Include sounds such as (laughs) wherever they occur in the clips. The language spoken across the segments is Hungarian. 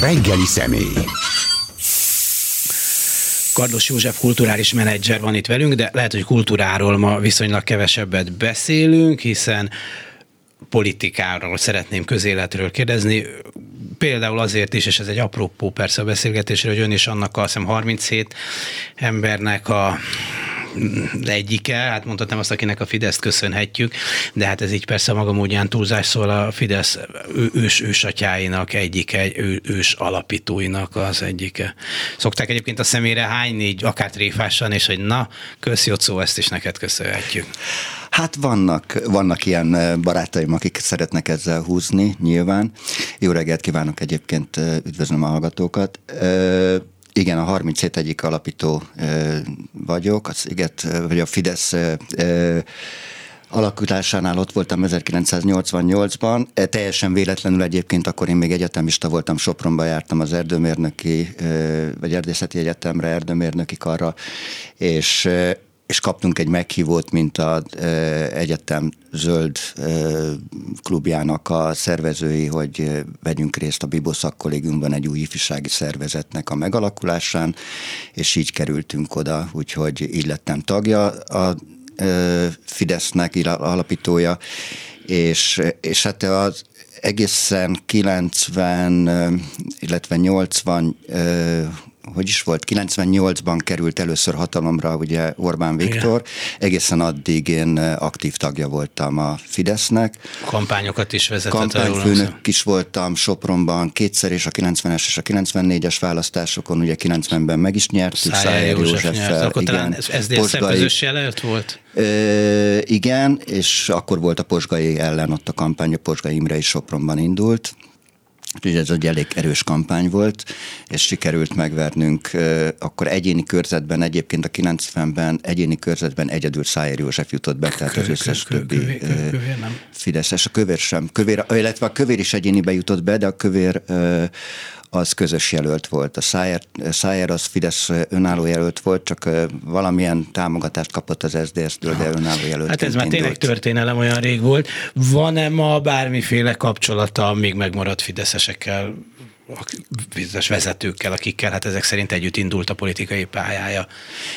Reggeli személy. Kardos József kulturális menedzser van itt velünk, de lehet, hogy kultúráról ma viszonylag kevesebbet beszélünk, hiszen politikáról szeretném közéletről kérdezni. Például azért is, és ez egy apropó persze a beszélgetésre, hogy ön is annak a hiszem 37 embernek a egyike, hát mondhatnám azt, akinek a Fideszt köszönhetjük, de hát ez így persze maga módján túlzás szól a Fidesz ős, ősatyáinak egyike, ős alapítóinak az egyike. Szokták egyébként a szemére hányni, így akár tréfásan, és hogy na, kösz szó, ezt is neked köszönhetjük. Hát vannak, vannak ilyen barátaim, akik szeretnek ezzel húzni, nyilván. Jó reggelt kívánok egyébként, üdvözlöm a hallgatókat. Igen, a 37 egyik alapító vagyok, az Sziget, vagy a Fidesz alakításánál ott voltam 1988-ban. E, teljesen véletlenül egyébként, akkor én még egyetemista voltam, Sopronba jártam az erdőmérnöki, vagy erdészeti egyetemre, erdőmérnöki karra, és és kaptunk egy meghívót, mint az egyetem zöld klubjának a szervezői, hogy vegyünk részt a Biboszak kollégiumban egy új ifjúsági szervezetnek a megalakulásán, és így kerültünk oda, úgyhogy így lettem tagja a Fidesznek, alapítója, és, és hát az egészen 90, illetve 80 hogy is volt, 98-ban került először hatalomra ugye Orbán Viktor, Igen. egészen addig én aktív tagja voltam a Fidesznek. Kampányokat is vezetett. Kampányfőnök is voltam Sopronban kétszer, és a 90-es és a 94-es választásokon, ugye 90-ben meg is nyertük, Szájer József Józseffel. Akkor igen, talán ez közös jelölt volt? Ö, igen, és akkor volt a Posgai ellen ott a kampány, a Posgai Imre is Sopronban indult, Úgyhogy ez egy elég erős kampány volt, és sikerült megvernünk akkor egyéni körzetben, egyébként a 90-ben egyéni körzetben egyedül Szájer József jutott be, tehát az összes többi Fideszes. A kövér sem, kövér, illetve a kövér is egyénibe jutott be, de a kövér az közös jelölt volt. A Szájer, Szájer az Fidesz önálló jelölt volt, csak valamilyen támogatást kapott az SZDSZ-től, de önálló jelölt. Hát ez már tényleg történelem olyan rég volt. Van-e ma bármiféle kapcsolata még megmaradt fideszesekkel a bizonyos vezetőkkel, akikkel hát ezek szerint együtt indult a politikai pályája?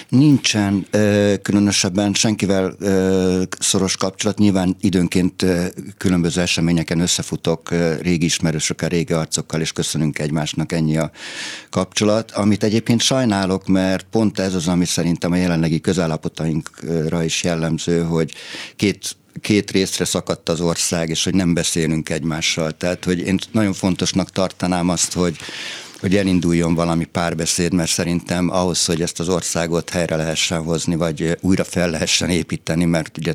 Nincsen különösebben senkivel szoros kapcsolat. Nyilván időnként különböző eseményeken összefutok régi ismerősökkel, régi arcokkal, és köszönünk egymásnak ennyi a kapcsolat. Amit egyébként sajnálok, mert pont ez az, ami szerintem a jelenlegi közállapotainkra is jellemző, hogy két két részre szakadt az ország, és hogy nem beszélünk egymással. Tehát, hogy én nagyon fontosnak tartanám azt, hogy hogy elinduljon valami párbeszéd, mert szerintem ahhoz, hogy ezt az országot helyre lehessen hozni, vagy újra fel lehessen építeni, mert ugye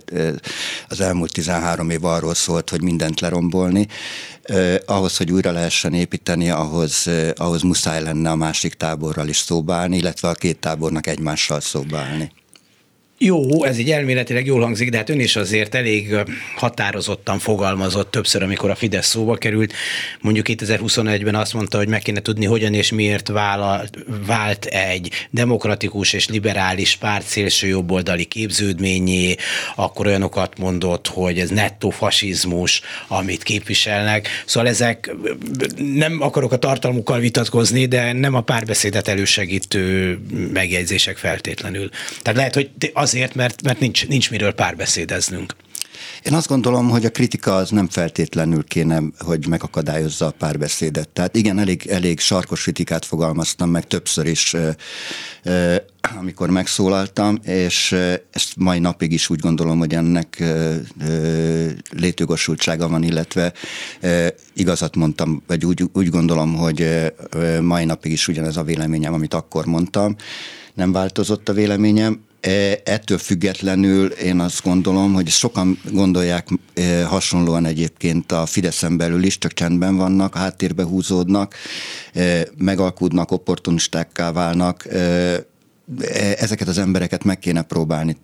az elmúlt 13 év arról szólt, hogy mindent lerombolni, ahhoz, hogy újra lehessen építeni, ahhoz, ahhoz muszáj lenne a másik táborral is szóbálni, illetve a két tábornak egymással szóbálni. Jó, ez így elméletileg jól hangzik, de hát ön is azért elég határozottan fogalmazott többször, amikor a Fidesz szóba került. Mondjuk 2021-ben azt mondta, hogy meg kéne tudni, hogyan és miért vállalt, vált egy demokratikus és liberális párt szélső jobboldali képződményé, akkor olyanokat mondott, hogy ez nettó fasizmus, amit képviselnek. Szóval ezek, nem akarok a tartalmukkal vitatkozni, de nem a párbeszédet elősegítő megjegyzések feltétlenül. Tehát lehet, hogy azért, mert, mert nincs, nincs miről párbeszédeznünk. Én azt gondolom, hogy a kritika az nem feltétlenül kéne, hogy megakadályozza a párbeszédet. Tehát igen, elég, elég sarkos kritikát fogalmaztam meg többször is, amikor megszólaltam, és ezt mai napig is úgy gondolom, hogy ennek létjogosultsága van, illetve igazat mondtam, vagy úgy, úgy gondolom, hogy mai napig is ugyanez a véleményem, amit akkor mondtam. Nem változott a véleményem ettől függetlenül én azt gondolom, hogy sokan gondolják e, hasonlóan egyébként a Fideszen belül is, csak csendben vannak, háttérbe húzódnak, e, megalkudnak, opportunistákká válnak, ezeket az embereket meg kéne próbálni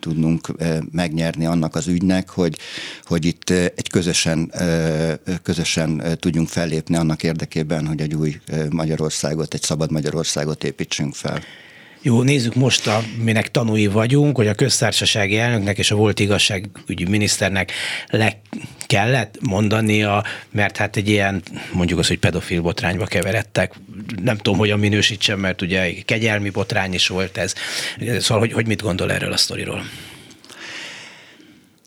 tudnunk megnyerni annak az ügynek, hogy, hogy itt egy közösen, közösen tudjunk fellépni annak érdekében, hogy egy új Magyarországot, egy szabad Magyarországot építsünk fel. Jó, nézzük most, aminek tanúi vagyunk, hogy a köztársasági elnöknek és a volt igazságügyi miniszternek le kellett mondania, mert hát egy ilyen, mondjuk az, hogy pedofil botrányba keveredtek, nem tudom, hogyan minősítsem, mert ugye kegyelmi botrány is volt ez. Szóval, hogy, hogy mit gondol erről a sztoriról?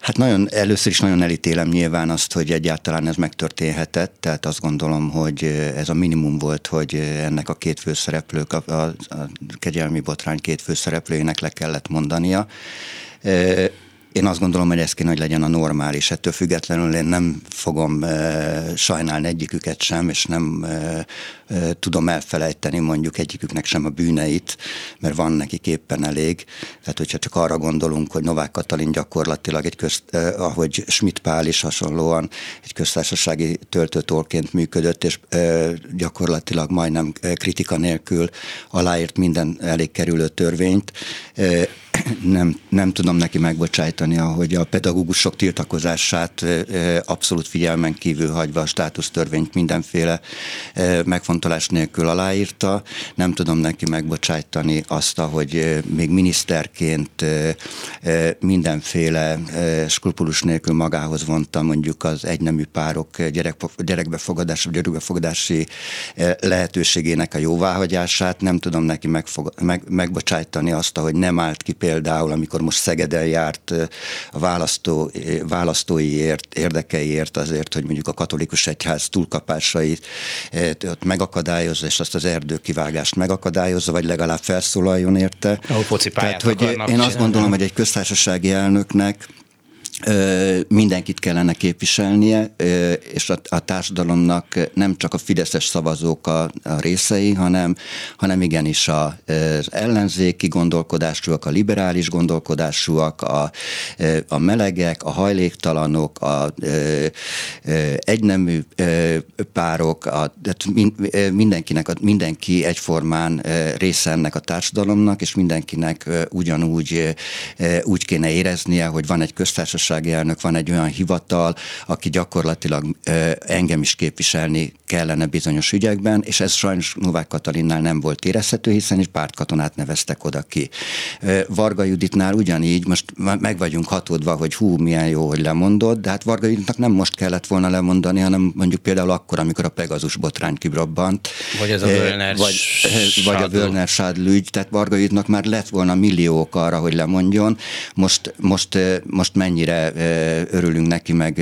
Hát nagyon, először is nagyon elítélem nyilván azt, hogy egyáltalán ez megtörténhetett, tehát azt gondolom, hogy ez a minimum volt, hogy ennek a két főszereplők, a, a, a kegyelmi botrány két főszereplőjének le kellett mondania. Én azt gondolom, hogy ez kéne, hogy legyen a normális. Ettől függetlenül én nem fogom e, sajnálni egyiküket sem, és nem e, e, tudom elfelejteni mondjuk egyiküknek sem a bűneit, mert van neki éppen elég. Tehát, hogyha csak arra gondolunk, hogy Novák Katalin gyakorlatilag egy közt, eh, ahogy Schmidt Pál is hasonlóan egy köztársasági töltőtolként működött, és eh, gyakorlatilag majdnem kritika nélkül aláírt minden elég kerülő törvényt, eh, nem, nem tudom neki megbocsájtani, ahogy a pedagógusok tiltakozását abszolút figyelmen kívül hagyva a státusztörvényt mindenféle megfontolás nélkül aláírta. Nem tudom neki megbocsájtani azt, hogy még miniszterként mindenféle skrupulus nélkül magához vonta mondjuk az egynemű párok gyerek, gyerekbefogadási vagy örökbefogadási lehetőségének a jóváhagyását. Nem tudom neki megfog, meg, megbocsájtani azt, hogy nem állt ki például, amikor most Szegeden járt a választó, választóiért, érdekeiért azért, hogy mondjuk a katolikus egyház túlkapásait ott megakadályozza, és azt az erdőkivágást megakadályozza, vagy legalább felszólaljon érte. Tehát, hogy én azt gondolom, hogy egy köztársasági elnöknek mindenkit kellene képviselnie, és a, a társadalomnak nem csak a fideszes szavazók a, a részei, hanem, hanem igenis az ellenzéki gondolkodásúak, a liberális gondolkodásúak, a, a melegek, a hajléktalanok, a egynemű párok, a, mindenkinek, mindenki egyformán része ennek a társadalomnak, és mindenkinek ugyanúgy úgy kéne éreznie, hogy van egy köztársaság köztársasági elnök, van egy olyan hivatal, aki gyakorlatilag engem is képviselni kellene bizonyos ügyekben, és ez sajnos Novák Katalinnál nem volt érezhető, hiszen egy pártkatonát neveztek oda ki. Varga Juditnál ugyanígy, most meg vagyunk hatódva, hogy hú, milyen jó, hogy lemondott, de hát Varga Juditnak nem most kellett volna lemondani, hanem mondjuk például akkor, amikor a Pegazus botrány kibrobbant. Vagy az a Völner vagy, vagy a Völner Sádl ügy, tehát Varga Juditnak már lett volna milliók arra, hogy lemondjon. Most, most, most mennyire mennyire örülünk neki, meg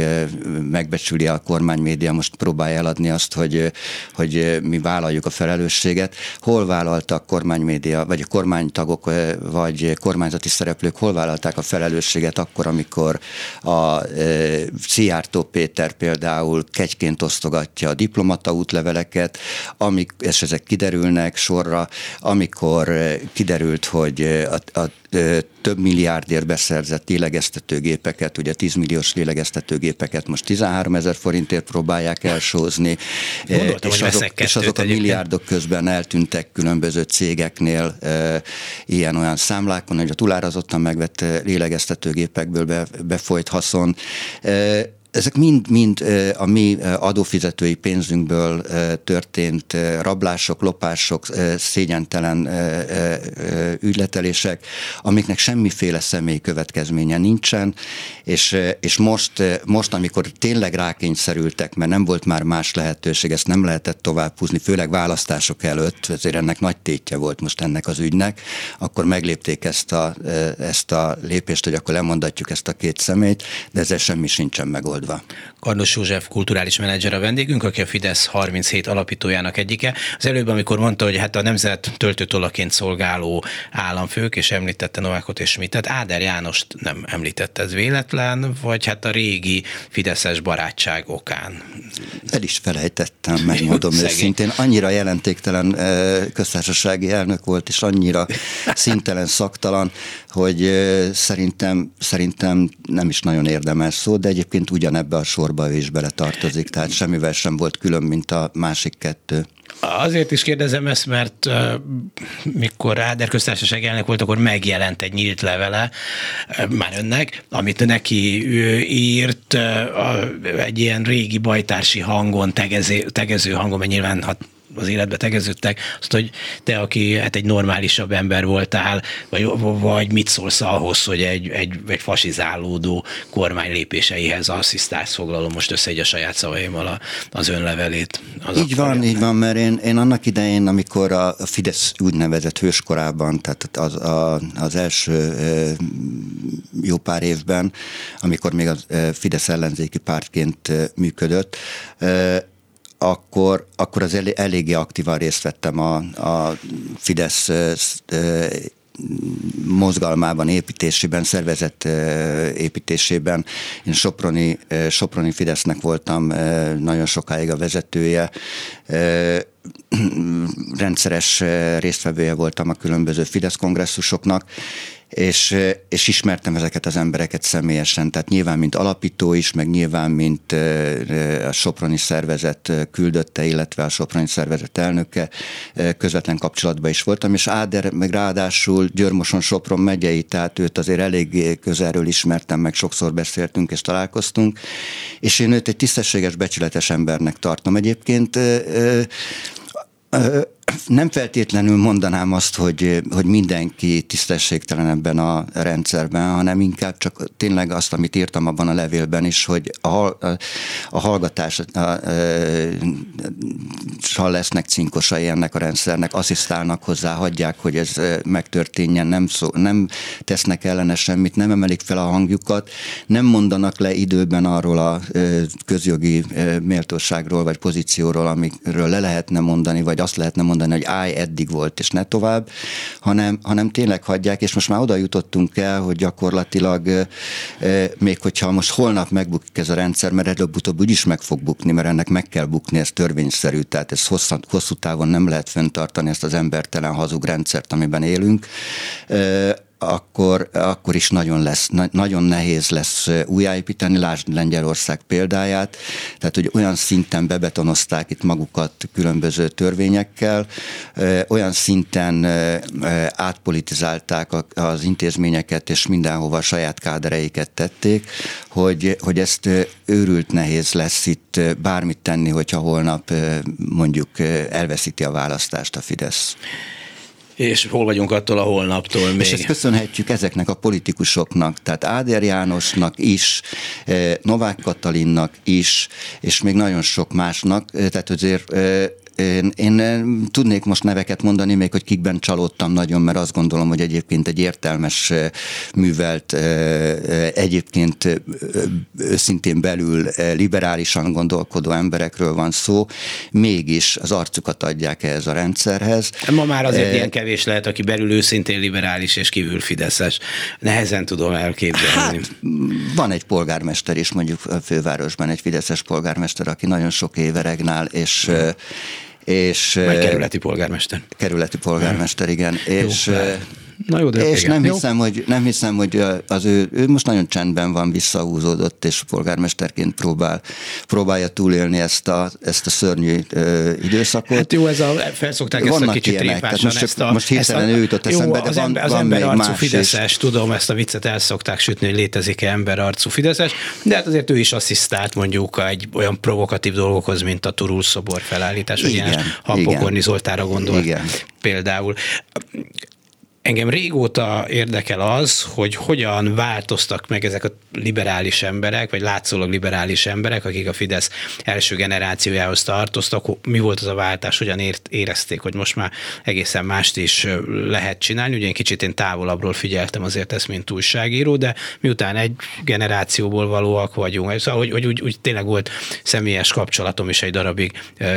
megbecsüli a kormánymédia, most próbálja eladni azt, hogy, hogy mi vállaljuk a felelősséget. Hol vállalta a kormánymédia, vagy a kormánytagok, vagy kormányzati szereplők, hol vállalták a felelősséget akkor, amikor a Szijjártó Péter például kegyként osztogatja a diplomata útleveleket, amik, és ezek kiderülnek sorra, amikor kiderült, hogy a, a több milliárdért beszerzett lélegeztetőgépeket, ugye 10 milliós lélegeztetőgépeket most 13 ezer forintért próbálják elsózni, Gondoltam, és, azok, és azok a milliárdok közben eltűntek különböző cégeknél ilyen-olyan számlákon, hogy a túlárazottan megvett lélegeztetőgépekből be, befolyt haszon ezek mind-mind a mi adófizetői pénzünkből történt rablások, lopások, szégyentelen ügyletelések, amiknek semmiféle személyi következménye nincsen, és, és most, most, amikor tényleg rákényszerültek, mert nem volt már más lehetőség, ezt nem lehetett tovább húzni, főleg választások előtt, ezért ennek nagy tétje volt most ennek az ügynek, akkor meglépték ezt a, ezt a lépést, hogy akkor lemondatjuk ezt a két szemét, de ezzel semmi sincsen megoldva megoldva. Kardos József kulturális menedzser a vendégünk, aki a Fidesz 37 alapítójának egyike. Az előbb, amikor mondta, hogy hát a nemzet töltőtolaként szolgáló államfők, és említette Novákot és Schmidtet, Áder Jánost nem említette, ez véletlen, vagy hát a régi Fideszes barátság okán? El is felejtettem, megmondom őszintén. Annyira jelentéktelen eh, köztársasági elnök volt, és annyira szintelen, szaktalan, hogy eh, szerintem, szerintem nem is nagyon érdemes szó, de egyébként ugyan ebbe a sorba ő bele tartozik, tehát semmivel sem volt külön, mint a másik kettő. Azért is kérdezem ezt, mert mikor Áder köztársaság elnök volt, akkor megjelent egy nyílt levele már önnek, amit neki írt egy ilyen régi bajtársi hangon, tegező, tegező hangon, mert nyilván hát az életbe tegeződtek, azt, hogy te, aki hát egy normálisabb ember voltál, vagy, vagy mit szólsz ahhoz, hogy egy, egy, egy fasizálódó kormány lépéseihez asszisztálsz, foglalom most össze egy a saját szavaimmal a, az önlevelét. Az így van, így van, mert én, én annak idején, amikor a Fidesz úgynevezett hőskorában, tehát az, a, az első jó pár évben, amikor még a Fidesz ellenzéki pártként működött, akkor, akkor az elég, eléggé aktívan részt vettem a, a Fidesz mozgalmában, építésében, szervezet építésében. Én Soproni, Soproni Fidesznek voltam nagyon sokáig a vezetője. Rendszeres résztvevője voltam a különböző Fidesz kongresszusoknak, és, és ismertem ezeket az embereket személyesen, tehát nyilván mint alapító is, meg nyilván mint a Soproni szervezet küldötte, illetve a Soproni szervezet elnöke közvetlen kapcsolatban is voltam, és Áder meg ráadásul Györmoson Sopron megyei, tehát őt azért elég közelről ismertem, meg sokszor beszéltünk és találkoztunk, és én őt egy tisztességes, becsületes embernek tartom. Egyébként nem feltétlenül mondanám azt, hogy, hogy mindenki tisztességtelen ebben a rendszerben, hanem inkább csak tényleg azt, amit írtam abban a levélben is, hogy a, a, a hallgatás a, a, a, lesznek cinkosai ennek a rendszernek, asszisztálnak hozzá, hagyják, hogy ez megtörténjen, nem, szó, nem tesznek ellene semmit, nem emelik fel a hangjukat, nem mondanak le időben arról a közjogi méltóságról vagy pozícióról, amikről le lehetne mondani, vagy azt lehetne mondani, mondani, hogy állj, eddig volt, és ne tovább, hanem, hanem tényleg hagyják, és most már oda jutottunk el, hogy gyakorlatilag még hogyha most holnap megbukik ez a rendszer, mert előbb-utóbb úgyis meg fog bukni, mert ennek meg kell bukni, ez törvényszerű, tehát ez hosszú, hosszú távon nem lehet fenntartani ezt az embertelen hazug rendszert, amiben élünk akkor, akkor is nagyon, lesz, nagyon nehéz lesz újjáépíteni, lásd Lengyelország példáját, tehát hogy olyan szinten bebetonozták itt magukat különböző törvényekkel, olyan szinten átpolitizálták az intézményeket, és mindenhova saját kádereiket tették, hogy, hogy ezt őrült nehéz lesz itt bármit tenni, hogyha holnap mondjuk elveszíti a választást a Fidesz. És hol vagyunk attól a holnaptól még? És ezt köszönhetjük ezeknek a politikusoknak, tehát Áder Jánosnak is, eh, Novák Katalinnak is, és még nagyon sok másnak, eh, tehát azért eh, én, én tudnék most neveket mondani, még hogy kikben csalódtam nagyon, mert azt gondolom, hogy egyébként egy értelmes, művelt, egyébként szintén belül liberálisan gondolkodó emberekről van szó, mégis az arcukat adják ehhez a rendszerhez. Ma már azért e, ilyen kevés lehet, aki belül őszintén liberális és kívül fideszes. Nehezen tudom elképzelni. Hát, van egy polgármester is mondjuk a fővárosban, egy fideszes polgármester, aki nagyon sok éve regnál, és és, Vagy kerületi polgármester. Kerületi polgármester, igen. És, Na jó, de és igen. nem, hiszem, hogy, nem hiszem, hogy az ő, ő most nagyon csendben van, visszahúzódott, és polgármesterként próbál, próbálja túlélni ezt a, ezt a szörnyű ö, időszakot. Hát jó, ez a, felszokták Vannak ezt a kicsit ilyenek, tehát most, ezt a, most hirtelen ő jutott eszembe, de az van, ember, az van ember még arcú más fideszes, is. tudom, ezt a viccet el szokták sütni, hogy létezik-e ember arcú fideszes, de hát azért ő is asszisztált mondjuk egy olyan provokatív dolgokhoz, mint a Turul szobor felállítás, vagy ilyen Habpokorni Zoltára gondolt igen. például. Engem régóta érdekel az, hogy hogyan változtak meg ezek a liberális emberek, vagy látszólag liberális emberek, akik a Fidesz első generációjához tartoztak, mi volt az a váltás, hogyan ért, érezték, hogy most már egészen mást is lehet csinálni. Ugye én kicsit én távolabbról figyeltem azért ezt, mint újságíró, de miután egy generációból valóak vagyunk, szóval, hogy, hogy úgy, úgy tényleg volt személyes kapcsolatom is egy darabig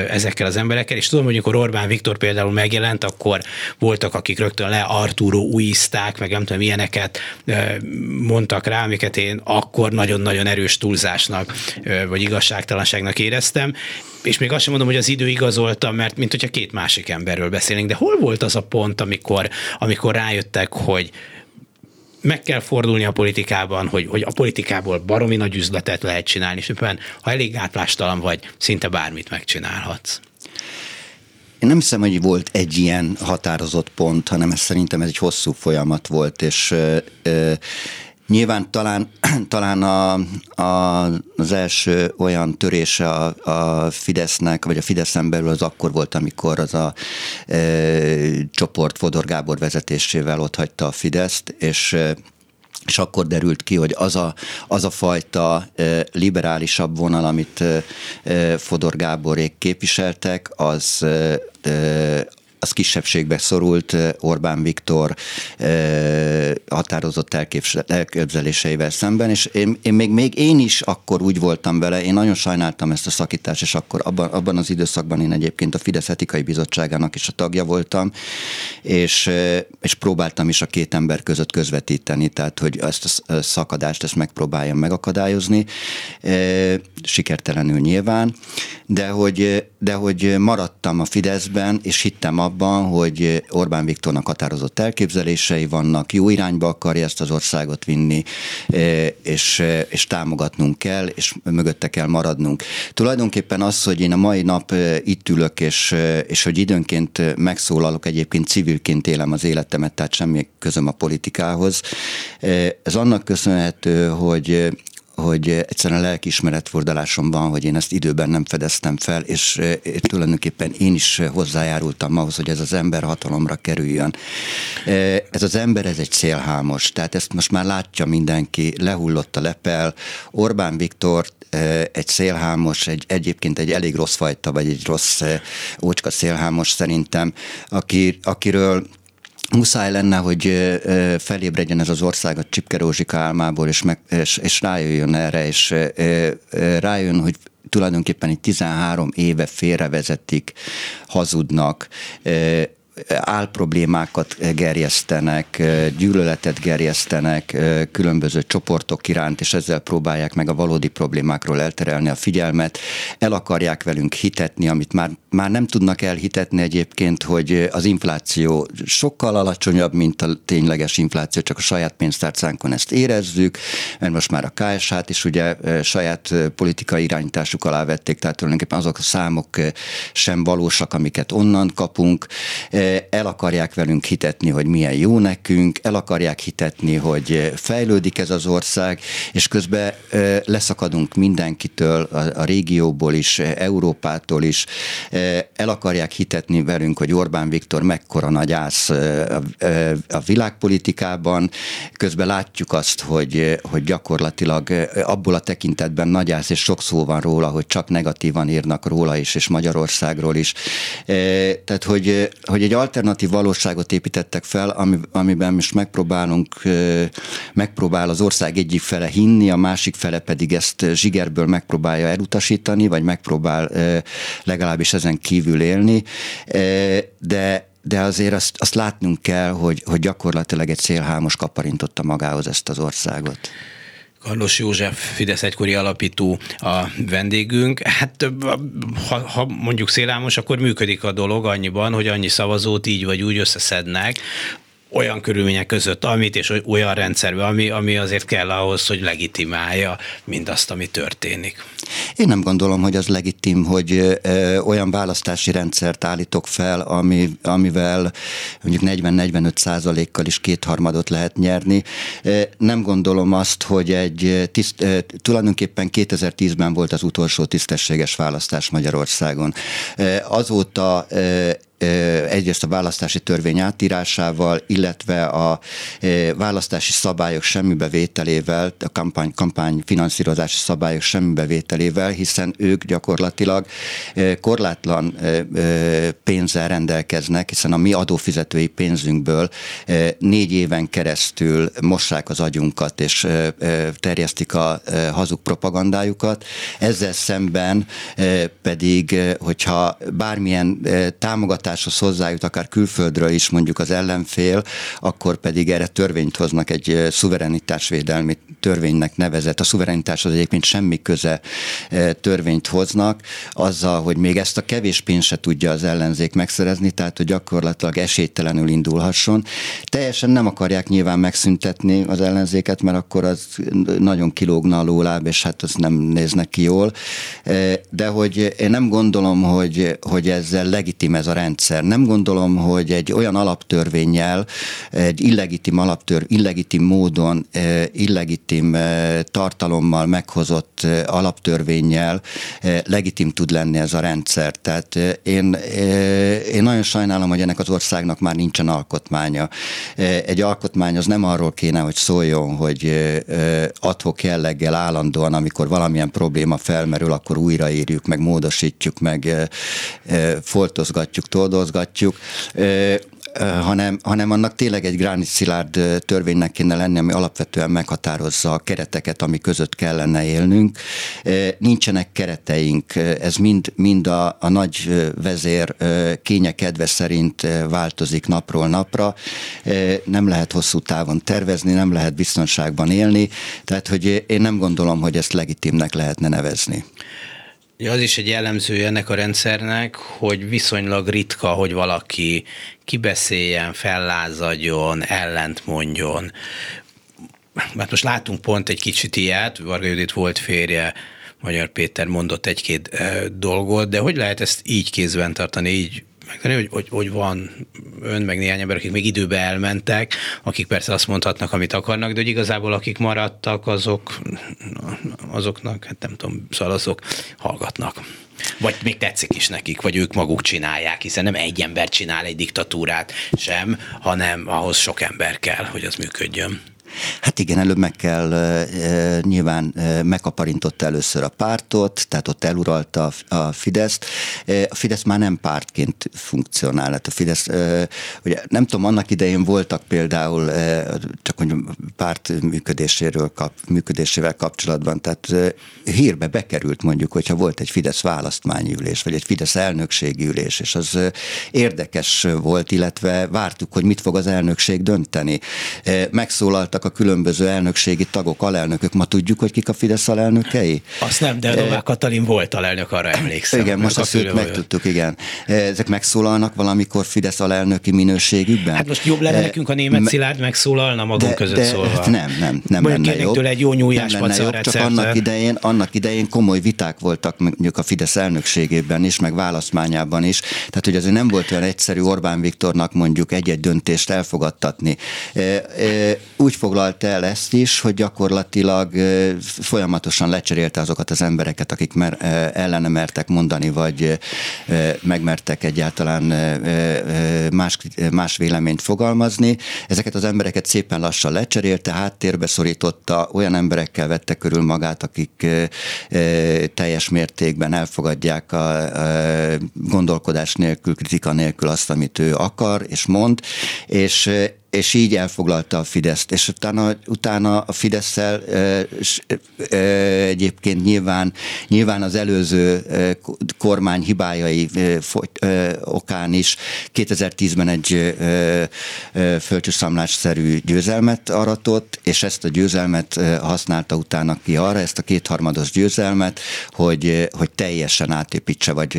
ezekkel az emberekkel, és tudom, hogy amikor Orbán Viktor például megjelent, akkor voltak, akik rögtön le Arturo újizták, meg nem tudom, ilyeneket mondtak rá, amiket én akkor nagyon-nagyon erős túlzásnak, vagy igazságtalanságnak éreztem, és még azt sem mondom, hogy az idő igazolta, mert mint hogyha két másik emberről beszélnénk, de hol volt az a pont, amikor, amikor rájöttek, hogy meg kell fordulni a politikában, hogy, hogy a politikából baromi nagy üzletet lehet csinálni, és éppen, ha elég átlástalan vagy, szinte bármit megcsinálhatsz. Én nem hiszem, hogy volt egy ilyen határozott pont, hanem ez szerintem ez egy hosszú folyamat volt, és Nyilván talán, (clears throat) talán a, a, az első olyan törése a, a Fidesznek, vagy a Fideszen belül az akkor volt, amikor az a e, csoport Fodor Gábor vezetésével ott hagyta a Fideszt, és és akkor derült ki, hogy az a, az a fajta liberálisabb vonal, amit Fodor Gáborék képviseltek, az az kisebbségbe szorult Orbán Viktor határozott elképzeléseivel szemben, és én, én még, még én is akkor úgy voltam vele, én nagyon sajnáltam ezt a szakítást, és akkor abban, abban az időszakban én egyébként a Fidesz etikai bizottságának is a tagja voltam, és, és próbáltam is a két ember között közvetíteni, tehát hogy ezt a szakadást ezt megpróbáljam megakadályozni, sikertelenül nyilván, de hogy, de hogy maradtam a Fideszben, és hittem abban, hogy Orbán Viktornak határozott elképzelései vannak, jó irányba akarja ezt az országot vinni, e, és, és támogatnunk kell, és mögötte kell maradnunk. Tulajdonképpen az, hogy én a mai nap e, itt ülök, és, e, és hogy időnként megszólalok, egyébként civilként élem az életemet, tehát semmi közöm a politikához. Ez annak köszönhető, hogy hogy egyszerűen lelkiismeret fordalásom van, hogy én ezt időben nem fedeztem fel, és, és tulajdonképpen én is hozzájárultam ahhoz, hogy ez az ember hatalomra kerüljön. Ez az ember, ez egy célhámos, tehát ezt most már látja mindenki, lehullott a lepel. Orbán Viktor egy szélhámos, egy, egyébként egy elég rossz fajta, vagy egy rossz ócska szélhámos szerintem, aki, akiről muszáj lenne, hogy felébredjen ez az ország a Csipke Rózsika álmából, és, meg, és, és rájöjjön erre, és rájön, hogy tulajdonképpen egy 13 éve félrevezetik, hazudnak, álproblémákat gerjesztenek, gyűlöletet gerjesztenek különböző csoportok iránt, és ezzel próbálják meg a valódi problémákról elterelni a figyelmet. El akarják velünk hitetni, amit már, már nem tudnak elhitetni egyébként, hogy az infláció sokkal alacsonyabb, mint a tényleges infláció, csak a saját pénztárcánkon ezt érezzük, mert most már a KSH-t is ugye saját politikai irányításuk alá vették, tehát tulajdonképpen azok a számok sem valósak, amiket onnan kapunk el akarják velünk hitetni, hogy milyen jó nekünk, el akarják hitetni, hogy fejlődik ez az ország, és közben leszakadunk mindenkitől, a, régióból is, Európától is, el akarják hitetni velünk, hogy Orbán Viktor mekkora nagy ász a, a világpolitikában, közben látjuk azt, hogy, hogy gyakorlatilag abból a tekintetben nagy ász, és sok szó van róla, hogy csak negatívan írnak róla is, és Magyarországról is. Tehát, hogy, hogy egy alternatív valóságot építettek fel, amiben most megpróbálunk, megpróbál az ország egyik fele hinni, a másik fele pedig ezt zsigerből megpróbálja elutasítani, vagy megpróbál legalábbis ezen kívül élni, de de azért azt, azt látnunk kell, hogy, hogy gyakorlatilag egy szélhámos kaparintotta magához ezt az országot. Karlos József, Fidesz egykori alapító a vendégünk. Hát ha, ha mondjuk szélámos, akkor működik a dolog annyiban, hogy annyi szavazót így vagy úgy összeszednek, olyan körülmények között, amit és olyan rendszerben, ami, ami azért kell ahhoz, hogy legitimálja mindazt, ami történik. Én nem gondolom, hogy az legitim, hogy olyan választási rendszert állítok fel, ami, amivel mondjuk 40-45 százalékkal is kétharmadot lehet nyerni. Nem gondolom azt, hogy egy tiszt, tulajdonképpen 2010-ben volt az utolsó tisztességes választás Magyarországon. Azóta egyrészt a választási törvény átírásával, illetve a választási szabályok semmibevételével, a kampány, kampány finanszírozási szabályok semmibevételével, hiszen ők gyakorlatilag korlátlan pénzzel rendelkeznek, hiszen a mi adófizetői pénzünkből négy éven keresztül mossák az agyunkat, és terjesztik a hazug propagandájukat. Ezzel szemben pedig, hogyha bármilyen támogatás hatáshoz hozzájut, akár külföldről is mondjuk az ellenfél, akkor pedig erre törvényt hoznak, egy szuverenitásvédelmi törvénynek nevezett. A szuverenitás az egyébként semmi köze törvényt hoznak, azzal, hogy még ezt a kevés pénzt se tudja az ellenzék megszerezni, tehát hogy gyakorlatilag esélytelenül indulhasson. Teljesen nem akarják nyilván megszüntetni az ellenzéket, mert akkor az nagyon kilógna a lóláb, és hát az nem néznek ki jól. De hogy én nem gondolom, hogy, hogy ezzel legitim ez a rend rendszer. Nem gondolom, hogy egy olyan alaptörvényel, egy illegitim alaptör, illegitim módon, illegitim tartalommal meghozott alaptörvényel legitim tud lenni ez a rendszer. Tehát én, én nagyon sajnálom, hogy ennek az országnak már nincsen alkotmánya. Egy alkotmány az nem arról kéne, hogy szóljon, hogy adhok jelleggel állandóan, amikor valamilyen probléma felmerül, akkor újraírjuk, meg módosítjuk, meg foltozgatjuk, toldozgatjuk hanem, hanem annak tényleg egy gránit szilárd törvénynek kéne lenni, ami alapvetően meghatározza a kereteket, ami között kellene élnünk. Nincsenek kereteink, ez mind, mind a, a nagy vezér kénye kedve szerint változik napról napra. Nem lehet hosszú távon tervezni, nem lehet biztonságban élni, tehát hogy én nem gondolom, hogy ezt legitimnek lehetne nevezni. Ja, az is egy jellemző ennek a rendszernek, hogy viszonylag ritka, hogy valaki kibeszéljen, fellázadjon, ellent mondjon. Hát most látunk pont egy kicsit ilyet, Varga Judit volt férje, Magyar Péter mondott egy-két dolgot, de hogy lehet ezt így kézben tartani, így megtenni, hogy, hogy, hogy van ön, meg néhány ember, akik még időbe elmentek, akik persze azt mondhatnak, amit akarnak, de hogy igazából akik maradtak, azok, azoknak, hát nem tudom, szóval azok hallgatnak. Vagy még tetszik is nekik, vagy ők maguk csinálják, hiszen nem egy ember csinál egy diktatúrát sem, hanem ahhoz sok ember kell, hogy az működjön. Hát igen, előbb meg kell, nyilván megkaparintotta először a pártot, tehát ott eluralta a, Fideszt. A Fidesz már nem pártként funkcionál. Hát a Fidesz, ugye nem tudom, annak idején voltak például, csak hogy párt működéséről kap, működésével kapcsolatban, tehát hírbe bekerült mondjuk, hogyha volt egy Fidesz választmányi ülés, vagy egy Fidesz elnökségi ülés, és az érdekes volt, illetve vártuk, hogy mit fog az elnökség dönteni. Megszólaltak a különböző elnökségi tagok, alelnökök. Ma tudjuk, hogy kik a Fidesz alelnökei? Azt nem, de Novák Katalin volt alelnök, arra emlékszem. Igen, most azt őt megtudtuk, igen. Ezek megszólalnak valamikor Fidesz alelnöki minőségükben? Hát most jobb lenne nekünk a német Szilárd megszólalna magunk de, között de, szólva. Hát nem, nem, nem Mondjuk lenne jobb. tőle egy jó nyújás nem lenne jobb, csak annak idején, annak idején komoly viták voltak mondjuk a Fidesz elnökségében is, meg választmányában is. Tehát, hogy azért nem volt olyan egyszerű Orbán Viktornak mondjuk egy-egy döntést elfogadtatni. Úgy foglalt el ezt is, hogy gyakorlatilag folyamatosan lecserélte azokat az embereket, akik mer, ellene mertek mondani, vagy megmertek egyáltalán más, más véleményt fogalmazni. Ezeket az embereket szépen lassan lecserélte, háttérbe szorította, olyan emberekkel vette körül magát, akik teljes mértékben elfogadják a gondolkodás nélkül, kritika nélkül azt, amit ő akar és mond, és és így elfoglalta a Fideszt, és utána, utána a fidesz e, e, egyébként nyilván, nyilván az előző e, kormány hibájai e, e, okán is 2010-ben egy e, e, földcsúszamlásszerű győzelmet aratott, és ezt a győzelmet használta utána ki arra, ezt a kétharmados győzelmet, hogy, hogy teljesen átépítse, vagy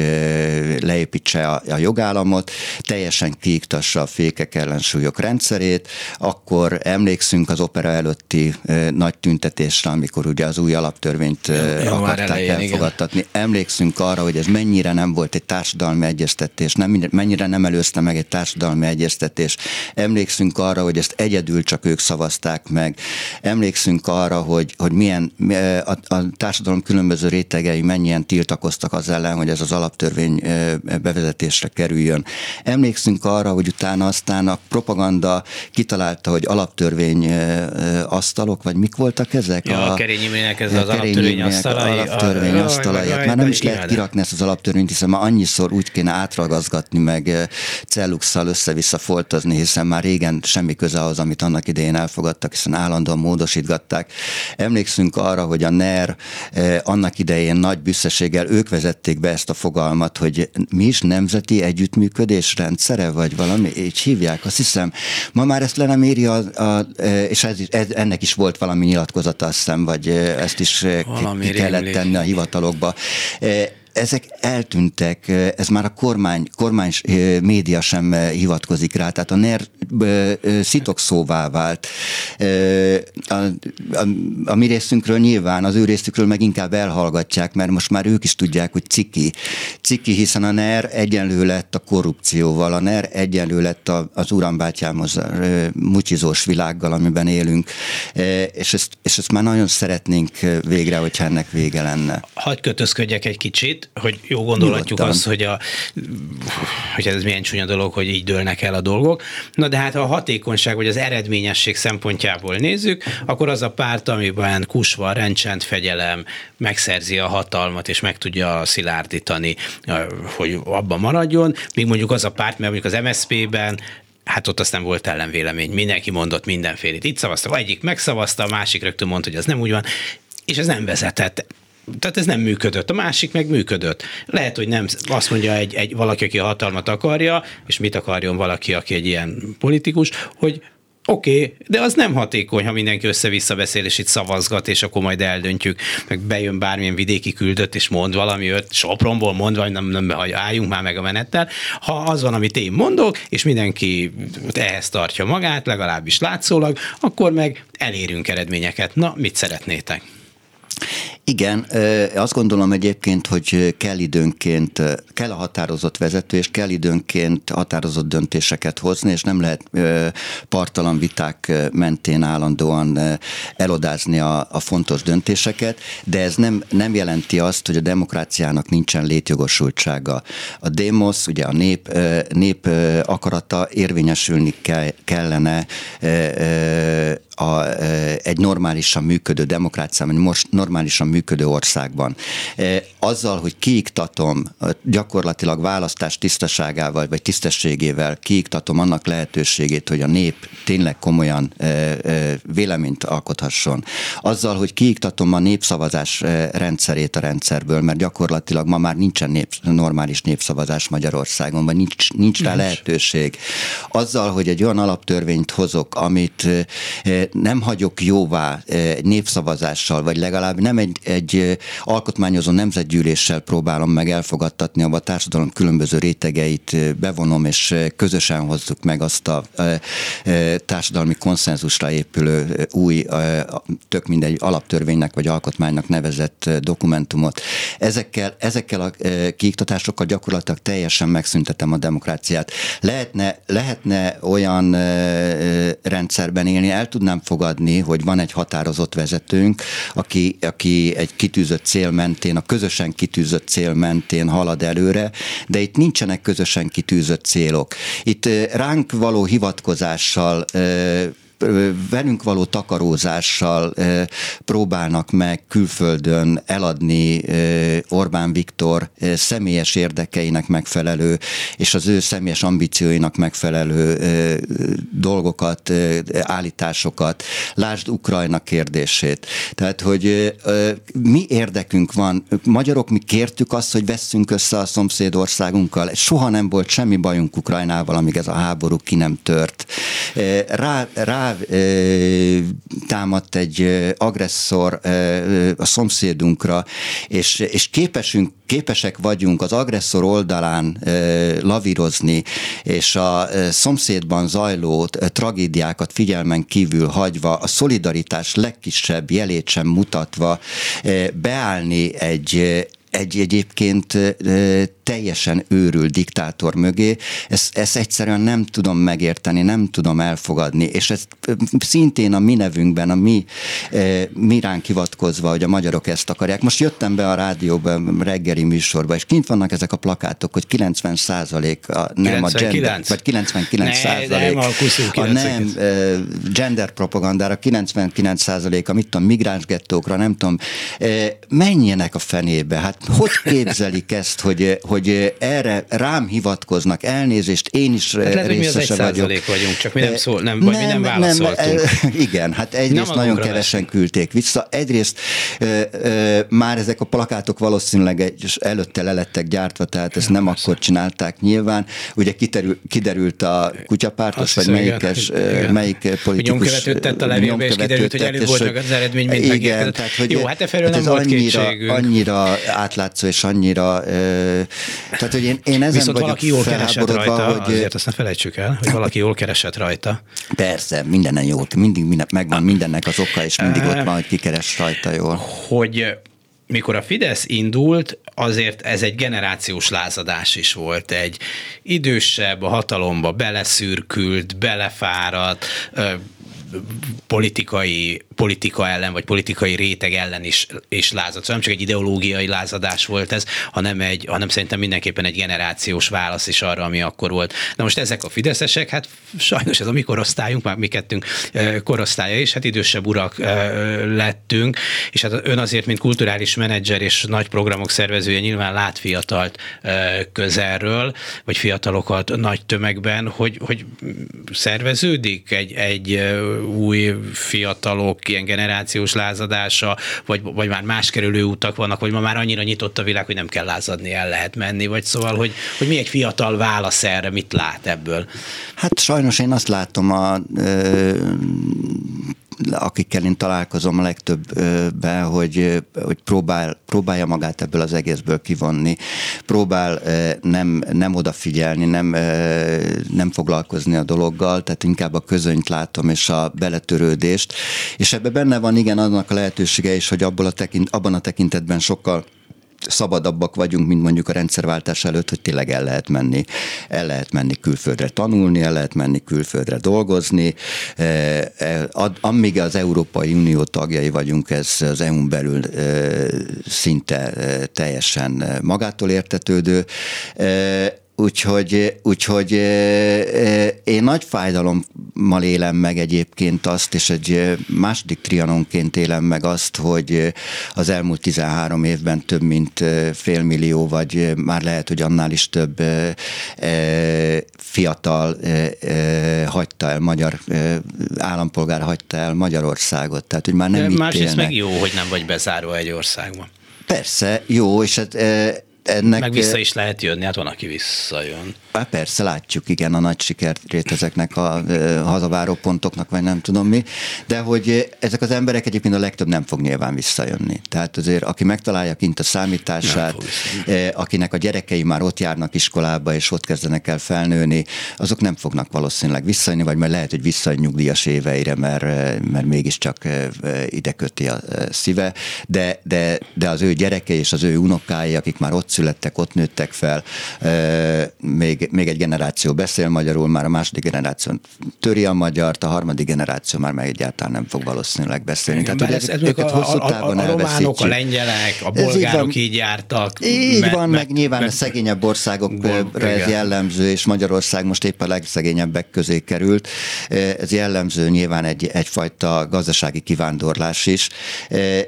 leépítse a, a jogállamot, teljesen kiiktassa a fékek ellensúlyok rendszerét, rendszerét, akkor emlékszünk az opera előtti nagy tüntetésre, amikor ugye az új alaptörvényt ja, akarták elején, elfogadtatni. Igen. Emlékszünk arra, hogy ez mennyire nem volt egy társadalmi egyeztetés, nem, mennyire nem előzte meg egy társadalmi egyeztetés. Emlékszünk arra, hogy ezt egyedül csak ők szavazták meg. Emlékszünk arra, hogy, hogy milyen a, a társadalom különböző rétegei mennyien tiltakoztak az ellen, hogy ez az alaptörvény bevezetésre kerüljön. Emlékszünk arra, hogy utána aztán a propaganda kitalálta, hogy alaptörvény asztalok, vagy mik voltak ezek? Ja, a, a Kerényiminek ez az alaptörvény asztalai. Alaptörvény asztalai. Hát már nem is lehet kirakni ezt az alaptörvényt, hiszen már annyiszor úgy kéne átragazgatni, meg celluxal össze-vissza foltozni, hiszen már régen semmi köze az, amit annak idején elfogadtak, hiszen állandóan módosítgatták. Emlékszünk arra, hogy a NER annak idején nagy büszkeséggel ők vezették be ezt a fogalmat, hogy mi is nemzeti együttműködés rendszere, vagy valami, így hívják. Azt hiszem, Ma már ezt le nem éri, a, a, és ez, ez, ennek is volt valami nyilatkozata, azt hiszem, vagy ezt is ki kellett tenni a hivatalokba ezek eltűntek, ez már a kormány, kormány média sem hivatkozik rá, tehát a NER szitokszóvá vált. A, a, a mi részünkről nyilván, az ő részükről meg inkább elhallgatják, mert most már ők is tudják, hogy ciki. Ciki, hiszen a NER egyenlő lett a korrupcióval, a NER egyenlő lett az urambátyámhoz mutyizós világgal, amiben élünk, és ezt, és ezt már nagyon szeretnénk végre, hogyha ennek vége lenne. Hagy kötözködjek egy kicsit, hogy jó gondolatjuk az, hogy, a, hogy ez milyen csúnya dolog, hogy így dőlnek el a dolgok. Na de hát ha a hatékonyság vagy az eredményesség szempontjából nézzük, akkor az a párt, amiben kusva, rendcsend, fegyelem megszerzi a hatalmat, és meg tudja szilárdítani, hogy abban maradjon, míg mondjuk az a párt, mert mondjuk az MSZP-ben hát ott aztán volt ellenvélemény, mindenki mondott mindenfélét. Itt szavazta, egyik megszavazta, a másik rögtön mondta, hogy az nem úgy van, és ez nem vezetett tehát ez nem működött, a másik meg működött. Lehet, hogy nem azt mondja egy, egy valaki, aki a hatalmat akarja, és mit akarjon valaki, aki egy ilyen politikus, hogy Oké, okay, de az nem hatékony, ha mindenki össze-vissza beszél, és itt szavazgat, és akkor majd eldöntjük, meg bejön bármilyen vidéki küldött, és mond valami, öt Sopronból mond, vagy nem, nem, nem, álljunk már meg a menettel. Ha az van, amit én mondok, és mindenki ehhez tartja magát, legalábbis látszólag, akkor meg elérünk eredményeket. Na, mit szeretnétek? Igen, azt gondolom egyébként, hogy kell időnként, kell a határozott vezető, és kell időnként határozott döntéseket hozni, és nem lehet partalan viták mentén állandóan elodázni a, a fontos döntéseket, de ez nem, nem jelenti azt, hogy a demokráciának nincsen létjogosultsága. A démosz, ugye a nép, nép akarata érvényesülni kellene a, egy normálisan működő demokráciában, most normálisan működő országban. Azzal, hogy kiiktatom gyakorlatilag választás tisztaságával vagy tisztességével kiiktatom annak lehetőségét, hogy a nép tényleg komolyan véleményt alkothasson. Azzal, hogy kiiktatom a népszavazás rendszerét a rendszerből, mert gyakorlatilag ma már nincsen nép, normális népszavazás Magyarországon, vagy nincs, nincs rá lehetőség. Azzal, hogy egy olyan alaptörvényt hozok, amit nem hagyok jóvá egy népszavazással, vagy legalább nem egy, egy alkotmányozó nemzetgyűléssel próbálom meg elfogadtatni, abban a társadalom különböző rétegeit bevonom, és közösen hozzuk meg azt a társadalmi konszenzusra épülő új, tök mindegy alaptörvénynek vagy alkotmánynak nevezett dokumentumot. Ezekkel, ezekkel a kiiktatásokkal gyakorlatilag teljesen megszüntetem a demokráciát. Lehetne, lehetne olyan rendszerben élni, el tudnám tudnám fogadni, hogy van egy határozott vezetőnk, aki, aki egy kitűzött cél mentén, a közösen kitűzött cél mentén halad előre, de itt nincsenek közösen kitűzött célok. Itt ránk való hivatkozással velünk való takarózással próbálnak meg külföldön eladni Orbán Viktor személyes érdekeinek megfelelő, és az ő személyes ambícióinak megfelelő dolgokat, állításokat. Lásd Ukrajna kérdését. Tehát, hogy mi érdekünk van, magyarok mi kértük azt, hogy vesszünk össze a szomszédországunkkal. Soha nem volt semmi bajunk Ukrajnával, amíg ez a háború ki nem tört. Rá, rá támadt egy agresszor a szomszédunkra, és, és képesünk, képesek vagyunk az agresszor oldalán lavírozni, és a szomszédban zajló tragédiákat figyelmen kívül hagyva, a szolidaritás legkisebb jelét sem mutatva beállni egy, egy egyébként teljesen őrült diktátor mögé, ezt, ezt egyszerűen nem tudom megérteni, nem tudom elfogadni, és ez szintén a mi nevünkben, a mi, mi ránk hivatkozva, hogy a magyarok ezt akarják. Most jöttem be a rádióba, reggeli műsorba, és kint vannak ezek a plakátok, hogy 90 százalék a, nem 99. a gender, vagy 99 százalék. a nem gender propagandára, 99 százalék a mit tudom, migráns gettókra, nem tudom, menjenek a fenébe, hát hogy képzelik ezt, hogy, hogy erre rám hivatkoznak, elnézést, én is hát lehet, részese mi vagyok. vagyunk, csak mi nem, szól, nem, vagy nem, mi nem válaszoltunk. Nem, igen, hát egyrészt nagyon kevesen küldték vissza, egyrészt egyrészt. Már ezek a plakátok valószínűleg egy, előtte lelettek gyártva, tehát ezt nem persze. akkor csinálták nyilván. Ugye kiderül, kiderült a kutyapártos, vagy melyikes, igen. melyik politikus. Nyomkövetőt tett a levélbe, és kiderült, hogy előbb volt az eredmény, mint igen, tehát, hogy Jó, hát e nem volt annyira, annyira átlátszó, és annyira... Tehát, hogy én, én ezen Viszont valaki jól keresett rajta, hogy... azért azt ne felejtsük el, hogy valaki jól keresett rajta. Persze, mindenen jól, mindig minden, megvan mindennek az oka, és mindig ott van, hogy kikeres rajta jól. Hogy mikor a Fidesz indult, azért ez egy generációs lázadás is volt. Egy idősebb, a hatalomba beleszürkült, belefáradt, politikai, politika ellen, vagy politikai réteg ellen is, is lázadt. Szóval nem csak egy ideológiai lázadás volt ez, hanem, egy, hanem szerintem mindenképpen egy generációs válasz is arra, ami akkor volt. Na most ezek a fideszesek, hát sajnos ez a mi korosztályunk, már mi kettünk korosztálya is, hát idősebb urak lettünk, és hát ön azért, mint kulturális menedzser és nagy programok szervezője nyilván lát fiatalt közelről, vagy fiatalokat nagy tömegben, hogy, hogy szerveződik egy, egy új fiatalok ilyen generációs lázadása, vagy, vagy már más kerülő utak vannak, vagy ma már annyira nyitott a világ, hogy nem kell lázadni, el lehet menni, vagy szóval, hogy, hogy mi egy fiatal válasz erre, mit lát ebből? Hát sajnos én azt látom a ö, akikkel én találkozom a legtöbbben, hogy, hogy próbál, próbálja magát ebből az egészből kivonni, próbál nem, nem odafigyelni, nem, nem foglalkozni a dologgal, tehát inkább a közönyt látom és a beletörődést, és ebben benne van igen annak a lehetősége is, hogy abból a tekint, abban a tekintetben sokkal szabadabbak vagyunk, mint mondjuk a rendszerváltás előtt, hogy tényleg el lehet menni, el lehet menni külföldre tanulni, el lehet menni külföldre dolgozni. E, e, amíg az Európai Unió tagjai vagyunk, ez az EU-n belül e, szinte teljesen magától értetődő Úgyhogy, úgyhogy én nagy fájdalommal élem meg egyébként azt, és egy második trianonként élem meg azt, hogy az elmúlt 13 évben több mint félmillió, vagy már lehet, hogy annál is több fiatal hagyta el, magyar állampolgár hagyta el Magyarországot. Tehát, hogy már nem De itt másrészt meg jó, hogy nem vagy bezárva egy országban. Persze, jó, és hát ennek... Meg vissza is lehet jönni, hát van, aki visszajön. Há, persze, látjuk, igen, a nagy sikerét ezeknek a hazaváró pontoknak, vagy nem tudom mi, de hogy ezek az emberek egyébként a legtöbb nem fog nyilván visszajönni. Tehát azért, aki megtalálja kint a számítását, akinek a gyerekei már ott járnak iskolába, és ott kezdenek el felnőni, azok nem fognak valószínűleg visszajönni, vagy majd lehet, hogy visszajön nyugdíjas éveire, mert, mert mégiscsak ide köti a szíve, de, de, de az ő gyerekei és az ő unokái, akik már ott születtek, ott nőttek fel, még, még egy generáció beszél magyarul, már a második generáció töri a magyart, a harmadik generáció már meg egyáltalán nem fog valószínűleg beszélni. Igen, Tehát, ez, ez őket a, hosszú távon a, a, a románok, a lengyelek, a bolgárok így, így jártak. Így me, van, me, meg nyilván me, a szegényebb országokra ez jellemző, és Magyarország most épp a legszegényebbek közé került. Ez jellemző nyilván egy, egyfajta gazdasági kivándorlás is,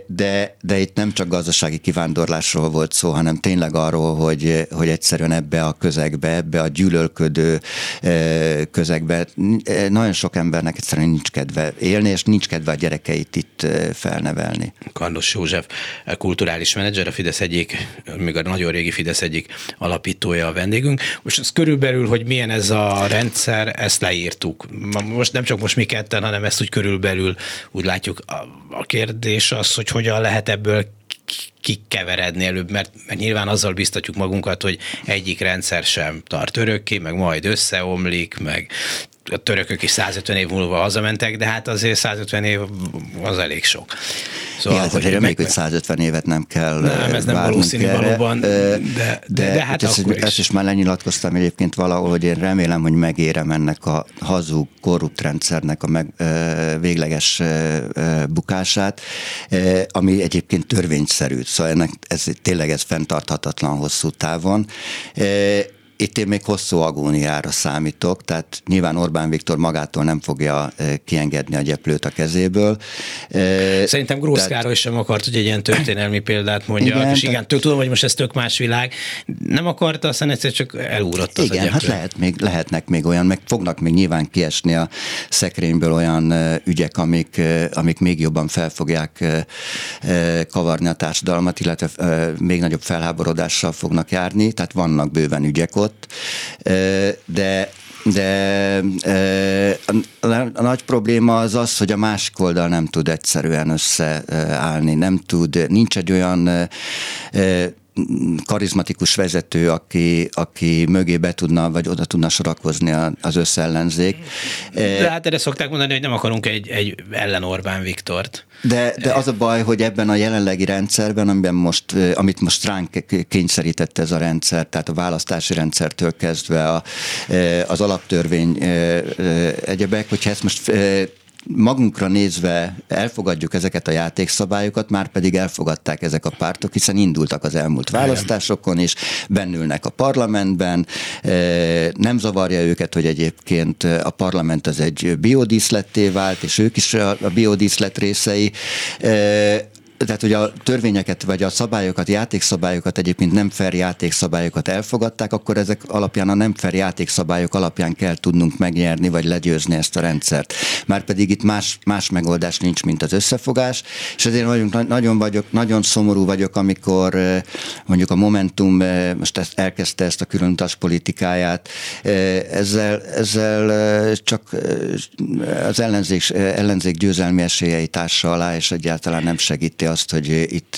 de, de itt nem csak gazdasági kivándorlásról volt szó, hanem tényleg arról, hogy, hogy egyszerűen ebbe a közegbe, ebbe a gyűlölködő eh, közegbe eh, nagyon sok embernek egyszerűen nincs kedve élni, és nincs kedve a gyerekeit itt eh, felnevelni. Kardos József, kulturális menedzser, a Fidesz egyik, még a nagyon régi Fidesz egyik alapítója a vendégünk. Most az körülbelül, hogy milyen ez a rendszer, ezt leírtuk. Most nem csak most mi ketten, hanem ezt úgy körülbelül úgy látjuk. A kérdés az, hogy hogyan lehet ebből kikeveredni előbb, mert, mert nyilván azzal biztatjuk magunkat, hogy egyik rendszer sem tart örökké, meg majd összeomlik, meg a törökök is 150 év múlva hazamentek, de hát azért 150 év az elég sok. Szóval, ja, hogy reméljük, meg... hogy 150 évet nem kell Nem, ez nem valószínű erre. valóban, de, de, de, de hát ezt, akkor is. Ezt is már lenyilatkoztam egyébként valahol, hogy én remélem, hogy megérem ennek a hazug, korrupt rendszernek a meg, végleges bukását, ami egyébként törvényszerű. Szóval ennek ez, tényleg ez fenntarthatatlan hosszú távon itt én még hosszú agóniára számítok, tehát nyilván Orbán Viktor magától nem fogja kiengedni a gyeplőt a kezéből. Szerintem Grósz tehát, Károly sem akart, hogy egy ilyen történelmi példát mondja, igen, és igen, tök, tudom, hogy most ez tök más világ. Nem akarta, aztán egyszer csak elúrott az Igen, hát lehet még, lehetnek még olyan, meg fognak még nyilván kiesni a szekrényből olyan ügyek, amik, amik még jobban fel fogják kavarni a társadalmat, illetve még nagyobb felháborodással fognak járni, tehát vannak bőven ügyek ott, de de a, a nagy probléma az az, hogy a másik oldal nem tud egyszerűen összeállni, nem tud, nincs egy olyan karizmatikus vezető, aki, aki mögé be tudna, vagy oda tudna sorakozni az összellenzék. De hát erre szokták mondani, hogy nem akarunk egy, egy ellen Orbán Viktort. De, de az a baj, hogy ebben a jelenlegi rendszerben, amiben most, amit most ránk kényszerített ez a rendszer, tehát a választási rendszertől kezdve a, az alaptörvény egyebek, hogyha ezt most magunkra nézve elfogadjuk ezeket a játékszabályokat, már pedig elfogadták ezek a pártok, hiszen indultak az elmúlt választásokon is, bennülnek a parlamentben, e, nem zavarja őket, hogy egyébként a parlament az egy biodíszletté vált, és ők is a biodíszlet részei. E, tehát, hogy a törvényeket, vagy a szabályokat, játékszabályokat, egyébként nem fair játékszabályokat elfogadták, akkor ezek alapján a nem fair játékszabályok alapján kell tudnunk megnyerni, vagy legyőzni ezt a rendszert. Márpedig itt más, más megoldás nincs, mint az összefogás, és ezért nagyon, nagyon vagyok, nagyon szomorú vagyok, amikor mondjuk a Momentum most ezt elkezdte ezt a különutas politikáját, ezzel, ezzel csak az ellenzék, ellenzék győzelmi esélyei társa alá, és egyáltalán nem segíti azt, hogy itt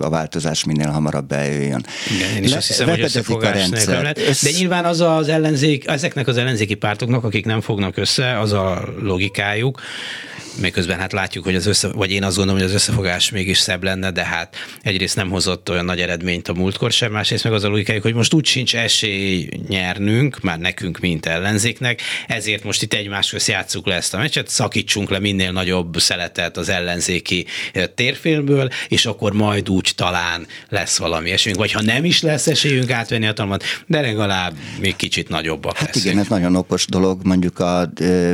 a változás minél hamarabb bejöjjön. Igen, én is Le, azt hiszem, hogy összefogás nélkül. De nyilván az az ellenzék, ezeknek az ellenzéki pártoknak, akik nem fognak össze, az a logikájuk, miközben hát látjuk, hogy az össze, vagy én azt gondolom, hogy az összefogás mégis szebb lenne, de hát egyrészt nem hozott olyan nagy eredményt a múltkor sem, másrészt meg az a logikájuk, hogy most úgy sincs esély nyernünk, már nekünk, mint ellenzéknek, ezért most itt egymás közt játsszuk le ezt a meccset, szakítsunk le minél nagyobb szeletet az ellenzéki térfélből, és akkor majd úgy talán lesz valami esélyünk, vagy ha nem is lesz esélyünk átvenni a talmat, de legalább még kicsit nagyobbak Hát leszünk. igen, ez nagyon okos dolog, mondjuk a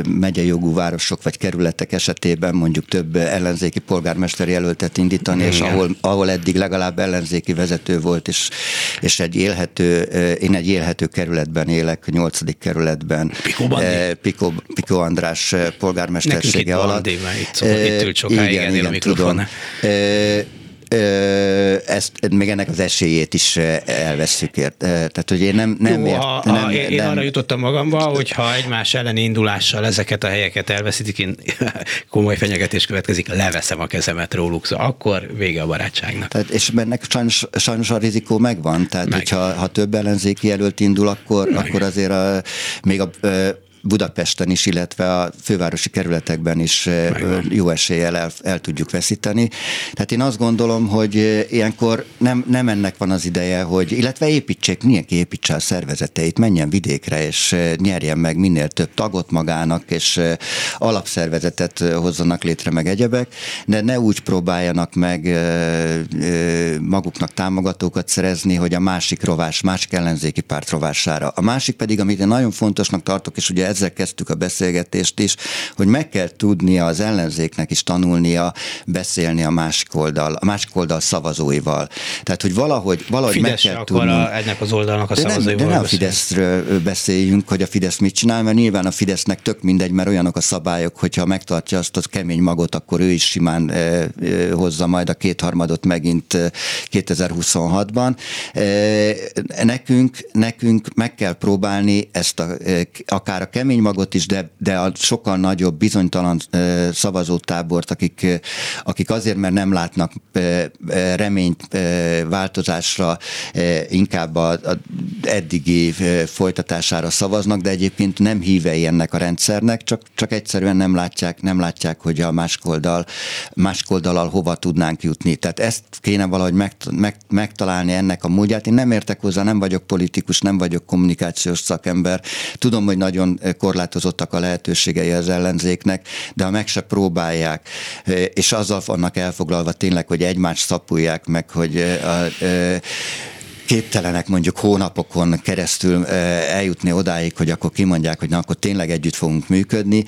megyei jogú városok vagy kerületek esetében mondjuk több ellenzéki polgármester jelöltet indítani, Igen. és ahol, ahol eddig legalább ellenzéki vezető volt, és, és egy élhető, én egy élhető kerületben élek, nyolcadik kerületben. Piko, Piko, Piko András polgármestersége alatt. Nekünk itt van, itt, itt ült sokáig igen, igen, tudom ezt, még ennek az esélyét is elveszük ért. Tehát, hogy én nem, nem, Jó, ért, ha, nem, ha én, nem, arra jutottam magamba, hogy ha egymás elleni indulással ezeket a helyeket elveszítik, én (laughs) komoly fenyegetés következik, leveszem a kezemet róluk, szóval akkor vége a barátságnak. Tehát, és ennek sajnos, sajnos a rizikó megvan, tehát Meg. hogyha ha több ellenzéki jelölt indul, akkor, Meg. akkor azért a, még a, Budapesten is, illetve a fővárosi kerületekben is Megvan. jó eséllyel el, el tudjuk veszíteni. Tehát én azt gondolom, hogy ilyenkor nem, nem ennek van az ideje, hogy, illetve építsék, mindenki építse a szervezeteit, menjen vidékre, és nyerjen meg minél több tagot magának, és alapszervezetet hozzanak létre meg egyebek, de ne úgy próbáljanak meg maguknak támogatókat szerezni, hogy a másik rovás, másik ellenzéki párt rovására. A másik pedig, amit én nagyon fontosnak tartok, és ugye ezzel kezdtük a beszélgetést is, hogy meg kell tudnia az ellenzéknek is tanulnia beszélni a másik oldal, a másik oldal szavazóival. Tehát, hogy valahogy, valahogy Fidesz meg kell tudni. ennek az oldalnak a de szavazóival nem, de nem a Fideszről beszéljünk, hogy a Fidesz mit csinál, mert nyilván a Fidesznek tök mindegy, mert olyanok a szabályok, hogyha megtartja azt a kemény magot, akkor ő is simán e, e, hozza majd a kétharmadot megint 2026-ban. E, nekünk, nekünk meg kell próbálni ezt a, akár a kemény magot is, de, de a sokkal nagyobb bizonytalan szavazótábort, akik, akik azért, mert nem látnak reményt változásra, inkább a, a eddigi folytatására szavaznak, de egyébként nem hívei ennek a rendszernek, csak, csak egyszerűen nem látják, nem látják, hogy a másik oldal, másik oldalal hova tudnánk jutni. Tehát ezt kéne valahogy meg, meg, megtalálni ennek a módját. Én nem értek hozzá, nem vagyok politikus, nem vagyok kommunikációs szakember. Tudom, hogy nagyon korlátozottak a lehetőségei az ellenzéknek, de ha meg se próbálják, és azzal vannak elfoglalva tényleg, hogy egymást szapulják meg, hogy a, a, képtelenek mondjuk hónapokon keresztül eljutni odáig, hogy akkor kimondják, hogy na akkor tényleg együtt fogunk működni,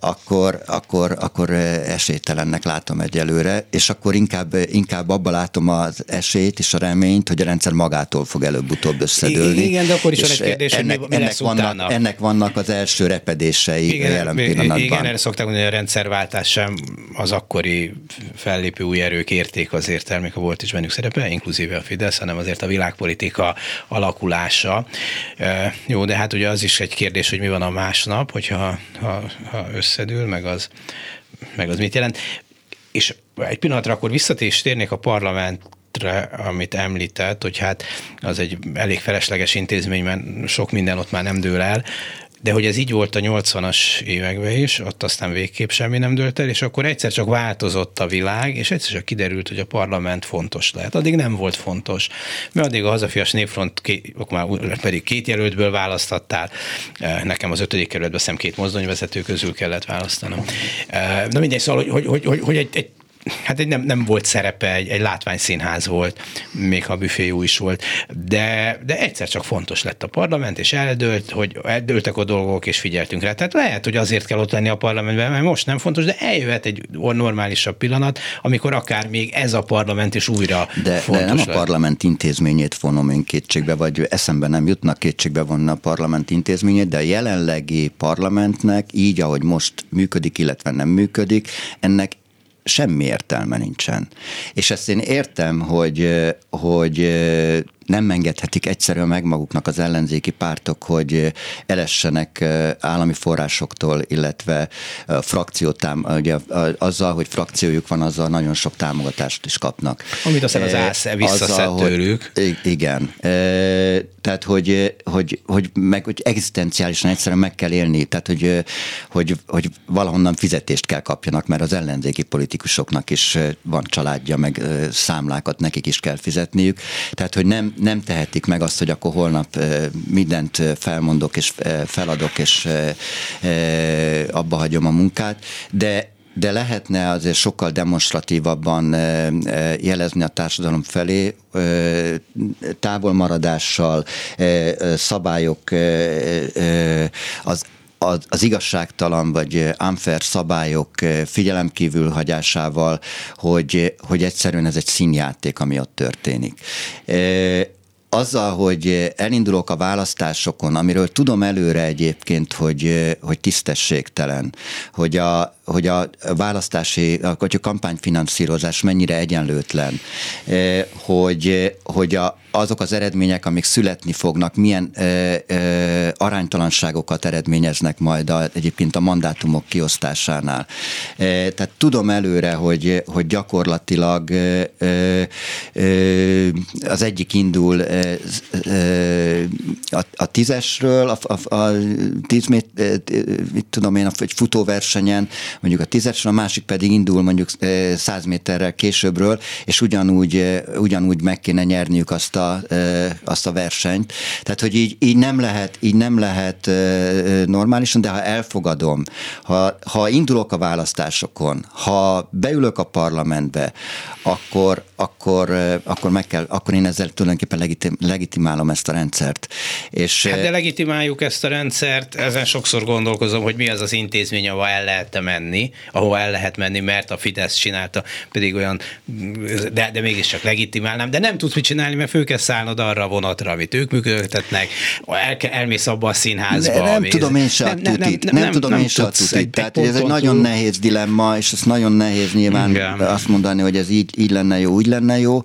akkor, akkor, akkor esélytelennek látom egyelőre, és akkor inkább, inkább abba látom az esélyt és a reményt, hogy a rendszer magától fog előbb-utóbb összedőlni. Igen, de akkor is van egy kérdés, ennek, hogy mi, mi ennek, vannak, ennek vannak az első repedései igen, jelen pillanatban. Igen, erre szokták mondani, hogy a rendszerváltás sem az akkori fellépő új erők érték azért, termék volt is bennük szerepe, inkluzíve a Fidesz, hanem azért a világpolitika alakulása. Jó, de hát ugye az is egy kérdés, hogy mi van a másnap, hogyha ha, ha összedül, meg az, meg az mit jelent. És egy pillanatra akkor visszatérnék a parlament amit említett, hogy hát az egy elég felesleges intézmény, mert sok minden ott már nem dől el, de hogy ez így volt a 80-as években is, ott aztán végképp semmi nem dőlt el, és akkor egyszer csak változott a világ, és egyszer csak kiderült, hogy a parlament fontos lehet. Addig nem volt fontos, mert addig a hazafias népfront már pedig két jelöltből választattál, eh, nekem az ötödik kerületben szem két mozdonyvezető közül kellett választanom. Eh, na mindegy, szóval, hogy, hogy, hogy, hogy egy, egy hát egy nem, nem volt szerepe, egy, egy látványszínház volt, még ha büfé jó is volt, de, de egyszer csak fontos lett a parlament, és eldőlt, hogy eldőltek a dolgok, és figyeltünk rá. Tehát lehet, hogy azért kell ott lenni a parlamentben, mert most nem fontos, de eljöhet egy normálisabb pillanat, amikor akár még ez a parlament is újra de, fontos de nem lett. a parlament intézményét vonom én kétségbe, vagy eszembe nem jutnak kétségbe vonni a parlament intézményét, de a jelenlegi parlamentnek így, ahogy most működik, illetve nem működik, ennek semmi értelme nincsen. És ezt én értem, hogy, hogy nem engedhetik egyszerűen meg maguknak az ellenzéki pártok, hogy elessenek állami forrásoktól, illetve frakciótám, ugye azzal, hogy frakciójuk van, azzal nagyon sok támogatást is kapnak. Amit aztán az ÁSZ visszaszed tőlük. Hogy, igen. Tehát, hogy, hogy, hogy, meg, hogy egzisztenciálisan egyszerűen meg kell élni, tehát, hogy, hogy, hogy valahonnan fizetést kell kapjanak, mert az ellenzéki politikusoknak is van családja, meg számlákat nekik is kell fizetniük. Tehát, hogy nem, nem tehetik meg azt, hogy akkor holnap mindent felmondok és feladok, és abba hagyom a munkát, de de lehetne azért sokkal demonstratívabban jelezni a társadalom felé, távolmaradással, szabályok, az az, az igazságtalan vagy unfair szabályok figyelemkívül hagyásával, hogy, hogy egyszerűen ez egy színjáték, ami ott történik. Azzal, hogy elindulok a választásokon, amiről tudom előre egyébként, hogy, hogy tisztességtelen, hogy a, hogy a választási, hogy a kampányfinanszírozás mennyire egyenlőtlen, hogy, hogy a, azok az eredmények, amik születni fognak, milyen ö, ö, aránytalanságokat eredményeznek majd a, egyébként a mandátumok kiosztásánál. E, tehát tudom előre, hogy, hogy gyakorlatilag ö, ö, az egyik indul ö, ö, a, a tízesről, a, a, a tíz mit, tudom én, egy futóversenyen, mondjuk a tízesről, a másik pedig indul mondjuk száz méterrel későbbről, és ugyanúgy, ugyanúgy meg kéne nyerniük azt a a, azt a versenyt. Tehát, hogy így, így, nem lehet, így nem lehet normálisan, de ha elfogadom, ha, ha indulok a választásokon, ha beülök a parlamentbe, akkor, akkor, akkor, meg kell, akkor én ezzel tulajdonképpen legitim, legitimálom ezt a rendszert. És, hát de legitimáljuk ezt a rendszert, ezen sokszor gondolkozom, hogy mi az az intézmény, ahol el lehet menni, ahol el lehet menni, mert a Fidesz csinálta, pedig olyan, de, de mégiscsak legitimálnám, de nem tudsz mit csinálni, mert fő kell szállnod arra a vonatra, amit ők működtetnek, el, elmész abba a színházba. Ne, nem tudom én se tutit, nem, nem, nem, nem tudom én se a tutit. Tehát egy ez egy nagyon nehéz dilemma, és ez nagyon nehéz nyilván Igen. azt mondani, hogy ez így, így lenne jó, úgy lenne jó.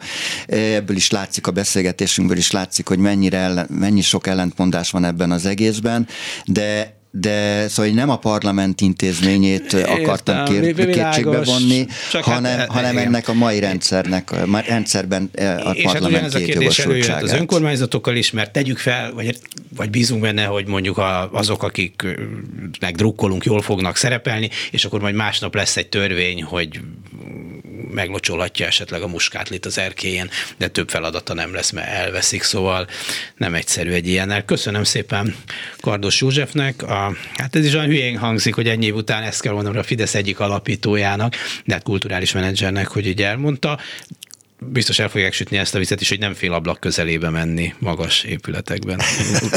Ebből is látszik a beszélgetésünkből is látszik, hogy mennyire ellen, mennyi sok ellentmondás van ebben az egészben, de de szóval nem a parlament intézményét akartam kér, kétségbe vonni, hanem, hát, hanem ennek a mai rendszernek, a rendszerben a és parlament hát a kérdés az önkormányzatokkal is, mert tegyük fel, vagy, vagy bízunk benne, hogy mondjuk a, azok, akiknek drukkolunk, jól fognak szerepelni, és akkor majd másnap lesz egy törvény, hogy meglocsolhatja esetleg a muskátlit az erkélyen, de több feladata nem lesz, mert elveszik, szóval nem egyszerű egy ilyennel. Köszönöm szépen Kardos Józsefnek, a, hát ez is olyan hülyén hangzik, hogy ennyi év után ezt kell mondanom a Fidesz egyik alapítójának, de hát kulturális menedzsernek, hogy így elmondta biztos el fogják sütni ezt a vizet is, hogy nem fél ablak közelébe menni magas épületekben.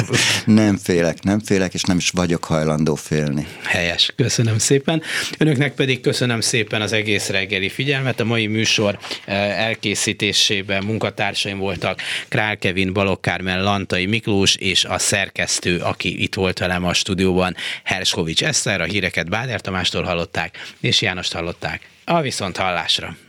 (laughs) nem félek, nem félek, és nem is vagyok hajlandó félni. Helyes, köszönöm szépen. Önöknek pedig köszönöm szépen az egész reggeli figyelmet. A mai műsor eh, elkészítésében munkatársaim voltak Král Kevin, Balogh Kármel, Lantai Miklós és a szerkesztő, aki itt volt velem a stúdióban, Herskovics Eszter, a híreket Báder Tamástól hallották, és Jánost hallották. A viszont hallásra!